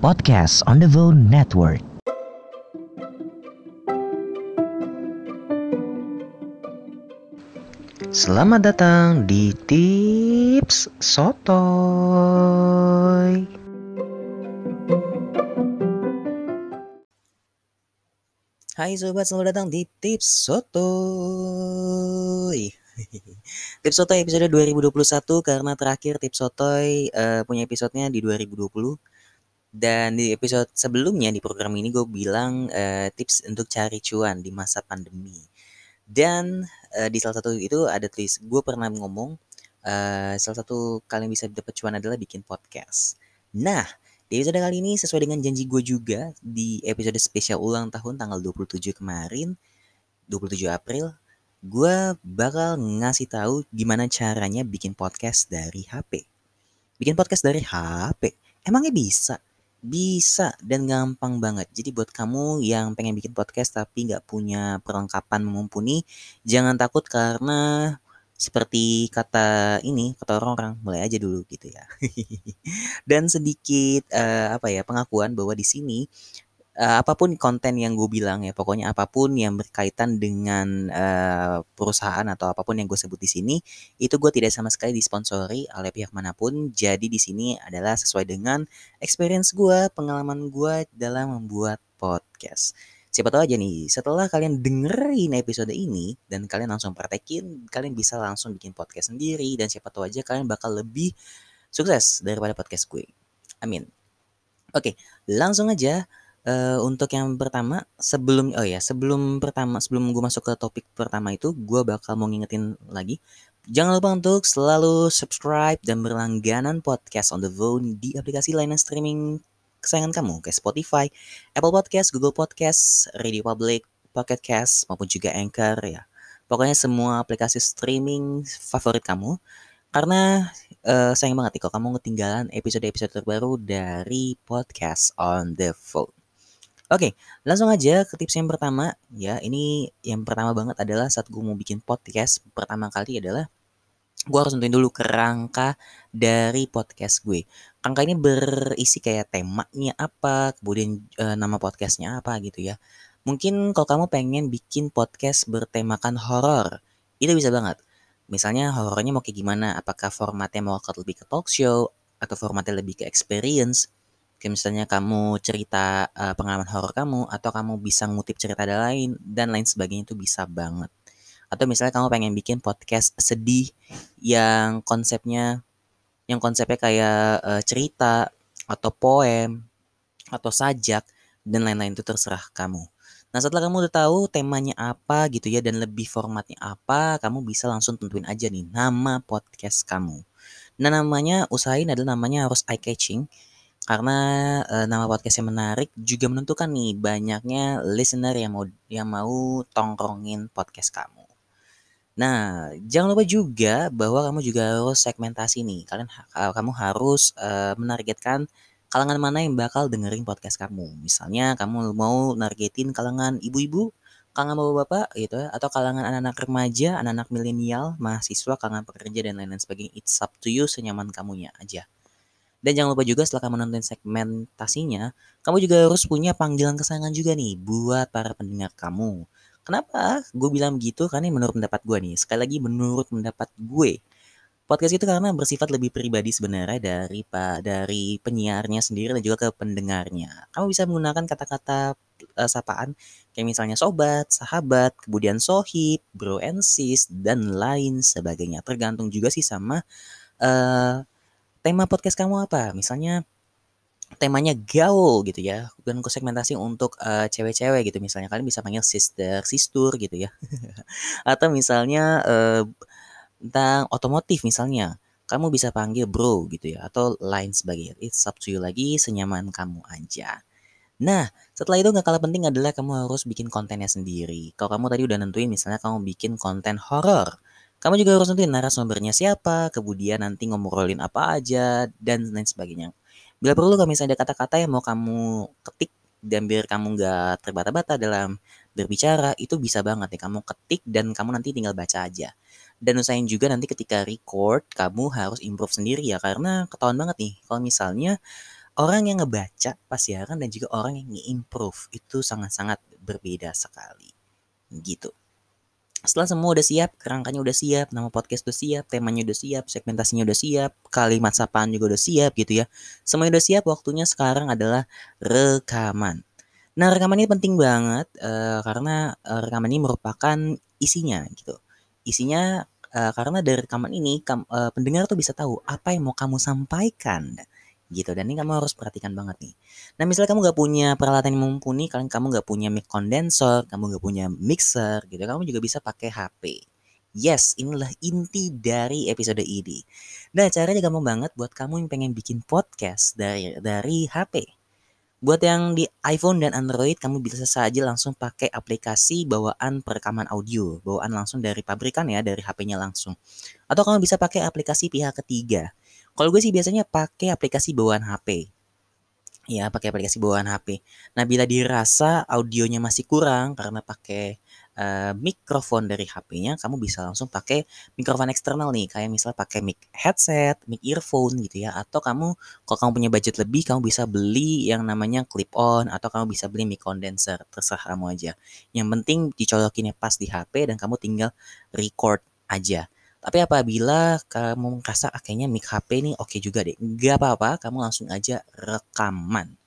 podcast on the Vo Network. Selamat datang di Tips Sotoy. Hai sobat, selamat datang di Tips Sotoy. Tips Sotoy episode 2021 karena terakhir Tips Sotoy uh, punya episodenya di 2020. Dan di episode sebelumnya di program ini gue bilang uh, tips untuk cari cuan di masa pandemi. Dan uh, di salah satu itu ada tulis gue pernah ngomong uh, salah satu kalian bisa dapat cuan adalah bikin podcast. Nah, di episode kali ini sesuai dengan janji gue juga di episode spesial ulang tahun tanggal 27 kemarin, 27 April, gue bakal ngasih tahu gimana caranya bikin podcast dari HP. Bikin podcast dari HP, emangnya bisa? Bisa dan gampang banget. Jadi buat kamu yang pengen bikin podcast tapi nggak punya perlengkapan mumpuni, jangan takut karena seperti kata ini kata orang-orang mulai aja dulu gitu ya. dan sedikit uh, apa ya pengakuan bahwa di sini uh, apa pun konten yang gue bilang ya, pokoknya apa pun yang berkaitan dengan uh, perusahaan atau apa pun yang gue sebut di sini, itu gue tidak sama sekali disponsori oleh pihak mana pun. Jadi di sini adalah sesuai dengan experience gue, pengalaman gue dalam membuat podcast. Siapa tahu aja nih, setelah kalian dengerin episode ini dan kalian langsung praktekin, kalian bisa langsung bikin podcast sendiri dan siapa tahu aja kalian bakal lebih sukses daripada podcast gue. Amin. Oke, langsung aja Uh, untuk yang pertama, sebelum oh ya, sebelum pertama sebelum gue masuk ke topik pertama itu, gue bakal mau ngingetin lagi, jangan lupa untuk selalu subscribe dan berlangganan podcast on the phone di aplikasi layanan streaming kesayangan kamu, kayak Spotify, Apple Podcast, Google Podcast, Radio Public, Pocket Cast, maupun juga Anchor ya. Pokoknya semua aplikasi streaming favorit kamu. Karena uh, sayang banget nih kalau kamu ketinggalan episode-episode terbaru dari podcast on the phone. Oke, langsung aja ke tips yang pertama. Ya, ini yang pertama banget adalah saat gue mau bikin podcast pertama kali adalah gue harus nentuin dulu kerangka dari podcast gue. Kerangka ini berisi kayak temanya apa, kemudian e, nama podcastnya apa gitu ya. Mungkin kalau kamu pengen bikin podcast bertemakan horor, itu bisa banget. Misalnya horornya mau kayak gimana? Apakah formatnya mau lebih ke talk show atau formatnya lebih ke experience? Kayak misalnya kamu cerita uh, pengalaman horor kamu atau kamu bisa ngutip cerita lain dan lain sebagainya itu bisa banget. Atau misalnya kamu pengen bikin podcast sedih yang konsepnya yang konsepnya kayak uh, cerita atau poem atau sajak dan lain-lain itu terserah kamu. Nah setelah kamu udah tahu temanya apa gitu ya dan lebih formatnya apa, kamu bisa langsung tentuin aja nih nama podcast kamu. Nah namanya usahain adalah namanya harus eye catching karena, uh, nama podcast yang menarik juga menentukan nih banyaknya listener yang mau yang mau tongkrongin podcast kamu. Nah, jangan lupa juga bahwa kamu juga harus segmentasi nih. Kalian kamu harus, uh, menargetkan kalangan mana yang bakal dengerin podcast kamu. Misalnya kamu mau nargetin kalangan ibu-ibu, kalangan bapak-bapak gitu ya, atau kalangan anak-anak remaja, anak-anak milenial, mahasiswa, kalangan pekerja dan lain-lain sebagainya. It's up to you senyaman kamunya aja. Dan jangan lupa juga setelah kamu nonton segmentasinya, kamu juga harus punya panggilan kesayangan juga nih buat para pendengar kamu. Kenapa gue bilang begitu? Karena menurut pendapat gue nih, sekali lagi menurut pendapat gue, podcast itu karena bersifat lebih pribadi sebenarnya dari pak dari penyiarnya sendiri dan juga ke pendengarnya. Kamu bisa menggunakan kata-kata uh, sapaan kayak misalnya sobat, sahabat, kemudian sohib, bro and sis dan lain sebagainya. Tergantung juga sih sama uh, tema podcast kamu apa? Misalnya temanya gaul gitu ya dan segmentasi untuk uh, cewek-cewek gitu. Misalnya kalian bisa panggil sister sister gitu ya. Atau misalnya uh, tentang otomotif misalnya kamu bisa panggil bro gitu ya atau lain sebagainya. It's up to you lagi senyaman kamu aja. Nah setelah itu nggak kalah penting adalah kamu harus bikin kontennya sendiri. Kalau kamu tadi udah nentuin misalnya kamu bikin konten horor kamu juga harus nentuin narasumbernya siapa, kemudian nanti ngobrolin apa aja, dan lain sebagainya. Bila perlu kalau misalnya ada kata-kata yang mau kamu ketik dan biar kamu nggak terbata-bata dalam berbicara, itu bisa banget ya kamu ketik dan kamu nanti tinggal baca aja. Dan usahain juga nanti ketika record, kamu harus improve sendiri ya, karena ketahuan banget nih, kalau misalnya orang yang ngebaca pas siaran dan juga orang yang nge-improve itu sangat-sangat berbeda sekali. Gitu. Setelah semua udah siap, kerangkanya udah siap, nama podcast udah siap, temanya udah siap, segmentasinya udah siap, kalimat sapaan juga udah siap gitu ya. Semuanya udah siap, waktunya sekarang adalah rekaman. Nah, rekaman ini penting banget uh, karena uh, rekaman ini merupakan isinya gitu. Isinya uh, karena dari rekaman ini kam, uh, pendengar tuh bisa tahu apa yang mau kamu sampaikan gitu dan ini kamu harus perhatikan banget nih. Nah misalnya kamu gak punya peralatan yang mumpuni, kalian kamu gak punya mic condenser, kamu gak punya mixer gitu, kamu juga bisa pakai HP. Yes, inilah inti dari episode ini. Nah caranya gampang banget buat kamu yang pengen bikin podcast dari dari HP. Buat yang di iPhone dan Android, kamu bisa saja langsung pakai aplikasi bawaan perekaman audio, bawaan langsung dari pabrikan ya, dari HP-nya langsung. Atau kamu bisa pakai aplikasi pihak ketiga. Kalau gue sih biasanya pakai aplikasi bawaan HP. Ya, pakai aplikasi bawaan HP. Nah, bila dirasa audionya masih kurang karena pakai uh, mikrofon dari HP-nya, kamu bisa langsung pakai mikrofon eksternal nih, kayak misalnya pakai mic headset, mic earphone gitu ya, atau kamu kalau kamu punya budget lebih, kamu bisa beli yang namanya clip on atau kamu bisa beli mic condenser, terserah kamu aja. Yang penting dicolokinnya pas di HP dan kamu tinggal record aja. Tapi apabila kamu merasa ah, kayaknya mic HP ini oke okay juga deh. Gak apa-apa, kamu langsung aja rekaman.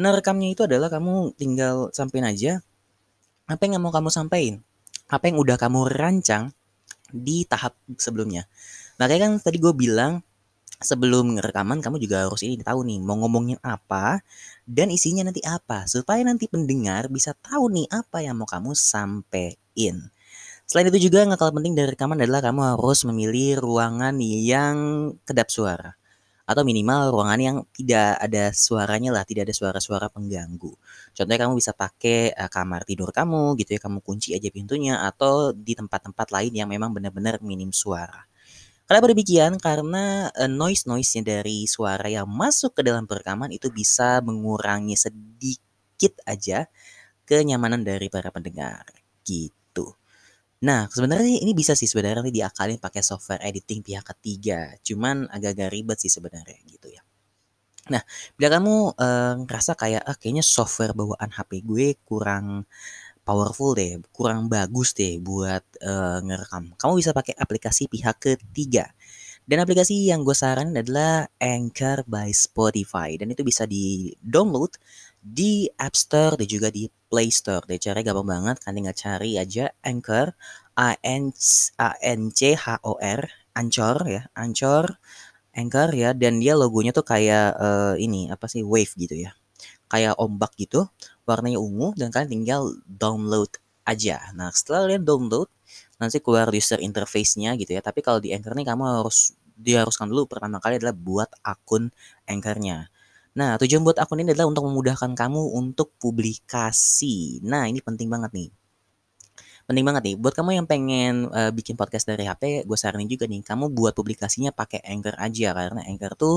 Nah rekamnya itu adalah kamu tinggal sampein aja apa yang mau kamu sampaikan. Apa yang udah kamu rancang di tahap sebelumnya. Makanya kan tadi gue bilang sebelum rekaman kamu juga harus ini tahu nih mau ngomongin apa dan isinya nanti apa supaya nanti pendengar bisa tahu nih apa yang mau kamu sampaikan. Selain itu juga yang kalah penting dari rekaman adalah kamu harus memilih ruangan yang kedap suara. Atau minimal ruangan yang tidak ada suaranya lah, tidak ada suara-suara pengganggu. Contohnya kamu bisa pakai uh, kamar tidur kamu gitu ya, kamu kunci aja pintunya atau di tempat-tempat lain yang memang benar-benar minim suara. Kenapa demikian? Karena uh, noise-noise-nya dari suara yang masuk ke dalam perekaman itu bisa mengurangi sedikit aja kenyamanan dari para pendengar. Gitu. Nah, sebenarnya ini bisa sih sebenarnya diakalin pakai software editing pihak ketiga. Cuman agak-agak ribet sih sebenarnya gitu ya. Nah, bila kamu uh, ngerasa kayak ah, kayaknya software bawaan HP gue kurang powerful deh, kurang bagus deh buat uh, ngerekam. Kamu bisa pakai aplikasi pihak ketiga. Dan aplikasi yang gue saranin adalah Anchor by Spotify dan itu bisa di-download di App Store dan juga di Play Store. Deh caranya gampang banget, kan tinggal cari aja Anchor, A N A N C H O R, Anchor ya, Anchor, Anchor ya, dan dia logonya tuh kayak uh, ini apa sih wave gitu ya, kayak ombak gitu, warnanya ungu dan kalian tinggal download aja. Nah setelah kalian download, nanti keluar user interface-nya gitu ya. Tapi kalau di Anchor nih kamu harus diharuskan dulu pertama kali adalah buat akun Anchor-nya. Nah, tujuan buat akun ini adalah untuk memudahkan kamu untuk publikasi. Nah, ini penting banget nih. Penting banget nih, buat kamu yang pengen uh, bikin podcast dari HP, gue saranin juga nih, kamu buat publikasinya pakai Anchor aja, karena Anchor tuh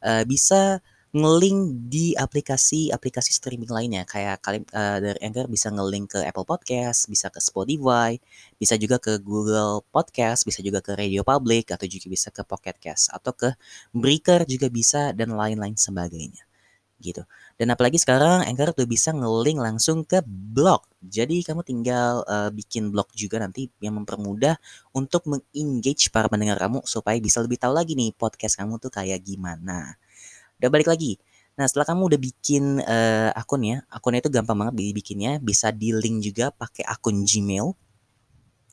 uh, bisa ngelink di aplikasi-aplikasi streaming lainnya kayak kalian uh, dari Anchor bisa ngelink ke Apple Podcast, bisa ke Spotify, bisa juga ke Google Podcast, bisa juga ke Radio Public atau juga bisa ke Pocket Cast atau ke Breaker juga bisa dan lain-lain sebagainya. Gitu. Dan apalagi sekarang Anchor tuh bisa ngelink langsung ke blog. Jadi kamu tinggal uh, bikin blog juga nanti yang mempermudah untuk mengengage para pendengar kamu supaya bisa lebih tahu lagi nih podcast kamu tuh kayak gimana. Udah balik lagi. Nah, setelah kamu udah bikin uh, akun ya, akunnya itu gampang banget dibikinnya, bisa di link juga pakai akun Gmail.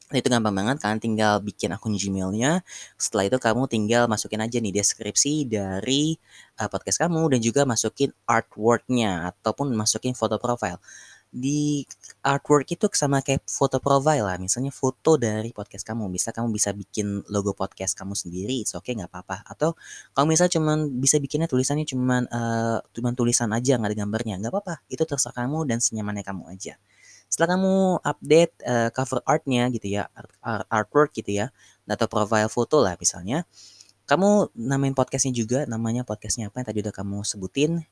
Nah, itu gampang banget, kalian tinggal bikin akun Gmailnya. Setelah itu kamu tinggal masukin aja nih deskripsi dari uh, podcast kamu dan juga masukin artworknya ataupun masukin foto profile di artwork itu sama kayak foto profile lah. Misalnya foto dari podcast kamu. Bisa kamu bisa bikin logo podcast kamu sendiri. It's okay nggak apa-apa. Atau kalau misalnya cuman bisa bikinnya tulisannya cuman uh, cuman tulisan aja nggak ada gambarnya. nggak apa-apa. Itu terserah kamu dan senyamannya kamu aja. Setelah kamu update uh, cover artnya gitu ya, art, art, artwork gitu ya, atau profile foto lah misalnya, kamu namain podcastnya juga, namanya podcastnya apa yang tadi udah kamu sebutin,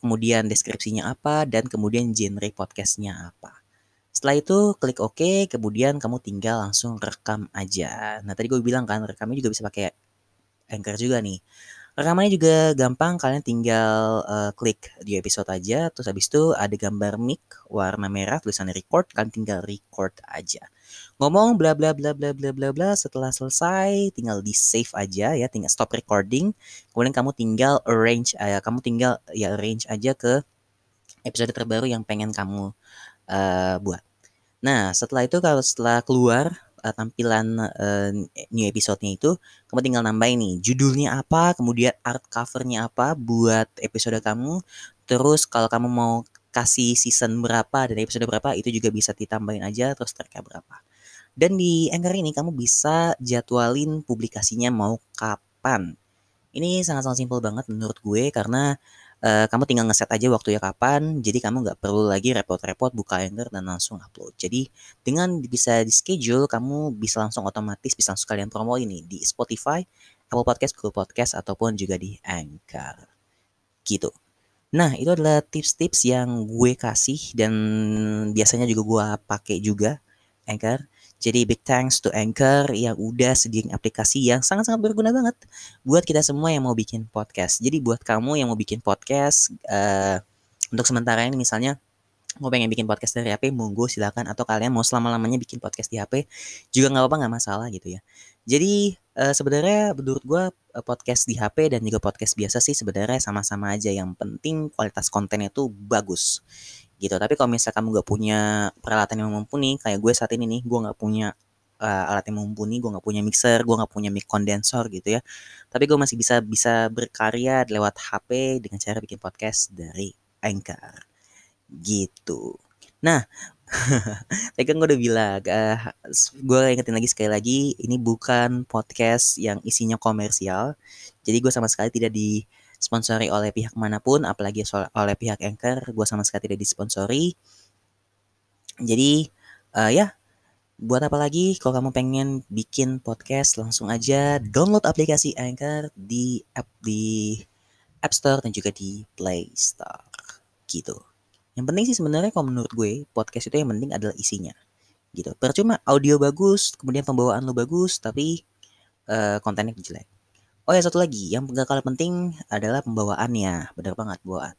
kemudian deskripsinya apa, dan kemudian genre podcastnya apa. Setelah itu klik OK, kemudian kamu tinggal langsung rekam aja. Nah tadi gue bilang kan rekamnya juga bisa pakai Anchor juga nih. Rekamannya juga gampang, kalian tinggal uh, klik di episode aja, terus habis itu ada gambar mic warna merah tulisannya record, kalian tinggal record aja. Ngomong bla bla bla bla bla bla bla setelah selesai tinggal di save aja ya, tinggal stop recording. Kemudian kamu tinggal arrange uh, kamu tinggal ya arrange aja ke episode terbaru yang pengen kamu uh, buat. Nah, setelah itu kalau setelah keluar uh, tampilan uh, new episode-nya itu, kamu tinggal nambahin nih judulnya apa, kemudian art covernya apa buat episode kamu. Terus kalau kamu mau kasih season berapa dan episode berapa itu juga bisa ditambahin aja terus terka berapa. Dan di Anchor ini kamu bisa jadwalin publikasinya mau kapan. Ini sangat-sangat simpel banget menurut gue karena uh, kamu tinggal ngeset aja waktu ya kapan, jadi kamu nggak perlu lagi repot-repot buka Anchor dan langsung upload. Jadi dengan bisa di schedule, kamu bisa langsung otomatis bisa langsung kalian promo ini di Spotify, Apple Podcast, Google Podcast, ataupun juga di Anchor. Gitu. Nah, itu adalah tips-tips yang gue kasih dan biasanya juga gue pakai juga Anchor. Jadi big thanks to Anchor yang udah sediain aplikasi yang sangat-sangat berguna banget buat kita semua yang mau bikin podcast. Jadi buat kamu yang mau bikin podcast uh, untuk sementara ini misalnya mau pengen bikin podcast dari HP, monggo silakan atau kalian mau selama-lamanya bikin podcast di HP juga nggak apa-apa nggak masalah gitu ya. Jadi uh, sebenarnya menurut gue uh, podcast di HP dan juga podcast biasa sih sebenarnya sama-sama aja. Yang penting kualitas kontennya tuh bagus gitu. Tapi kalau misalnya kamu gak punya peralatan yang mumpuni kayak gue saat ini nih gue gak punya uh, alat yang mumpuni gue gak punya mixer gue gak punya mic kondensor gitu ya. Tapi gue masih bisa bisa berkarya lewat HP dengan cara bikin podcast dari Anchor. Gitu. Nah Tadi kan gue udah bilang, uh, gue ingetin lagi sekali lagi, ini bukan podcast yang isinya komersial. Jadi gue sama sekali tidak di disponsori oleh pihak mana pun, apalagi oleh pihak Anchor, gue sama sekali tidak disponsori. Jadi uh, ya, buat apa lagi kalau kamu pengen bikin podcast langsung aja download aplikasi Anchor di app di App Store dan juga di Play Store gitu. Yang penting sih sebenarnya kalau menurut gue podcast itu yang penting adalah isinya gitu. Percuma audio bagus, kemudian pembawaan lo bagus, tapi uh, kontennya jelek. Oh ya satu lagi, yang gak kalah penting adalah pembawaannya. Benar banget pembawaan.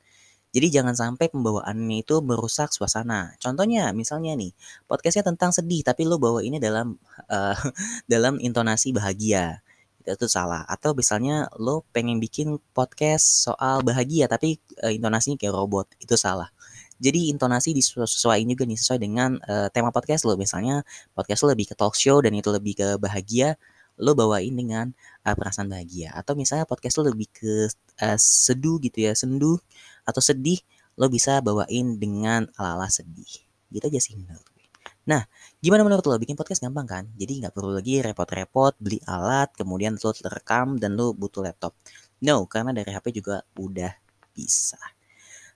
Jadi jangan sampai pembawaannya itu merusak suasana. Contohnya, misalnya nih, podcastnya tentang sedih, tapi lo bawa ini dalam uh, dalam intonasi bahagia. Itu salah. Atau misalnya lo pengen bikin podcast soal bahagia, tapi uh, intonasinya kayak robot. Itu salah. Jadi intonasi disesuaikan juga nih sesuai dengan uh, tema podcast lo. Misalnya podcast lo lebih ke talk show dan itu lebih ke bahagia lo bawain dengan uh, perasaan bahagia. Atau misalnya podcast lo lebih ke uh, seduh gitu ya sendu atau sedih lo bisa bawain dengan ala-ala sedih. Gitu aja sih menurut gue. Nah gimana menurut lo? Bikin podcast gampang kan? Jadi nggak perlu lagi repot-repot beli alat kemudian lo terekam dan lo butuh laptop. No karena dari HP juga udah bisa.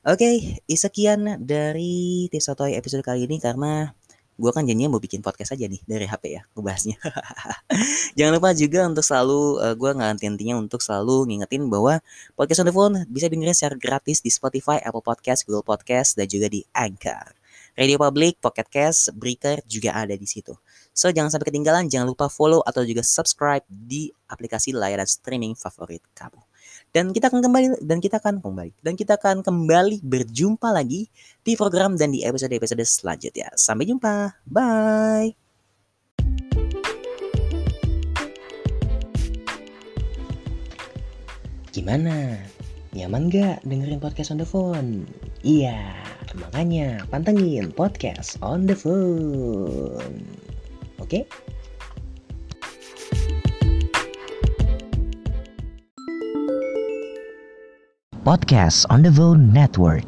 Oke, okay, sekian dari tips atau episode kali ini karena gue kan janjinya mau bikin podcast aja nih dari HP ya ngebahasnya jangan lupa juga untuk selalu uh, gue nggak henti-hentinya untuk selalu ngingetin bahwa podcast on the phone bisa dengerin secara gratis di Spotify, Apple Podcast, Google Podcast dan juga di Anchor Radio Public, Pocket Cast, Breaker juga ada di situ. So jangan sampai ketinggalan, jangan lupa follow atau juga subscribe di aplikasi layanan streaming favorit kamu. Dan kita akan kembali dan kita akan kembali dan kita akan kembali berjumpa lagi di program dan di episode-episode selanjutnya. Sampai jumpa. Bye. Gimana? Nyaman gak dengerin podcast on the phone? Iya, makanya pantengin podcast on the phone. Oke? Okay? Podcast on the Phone Network.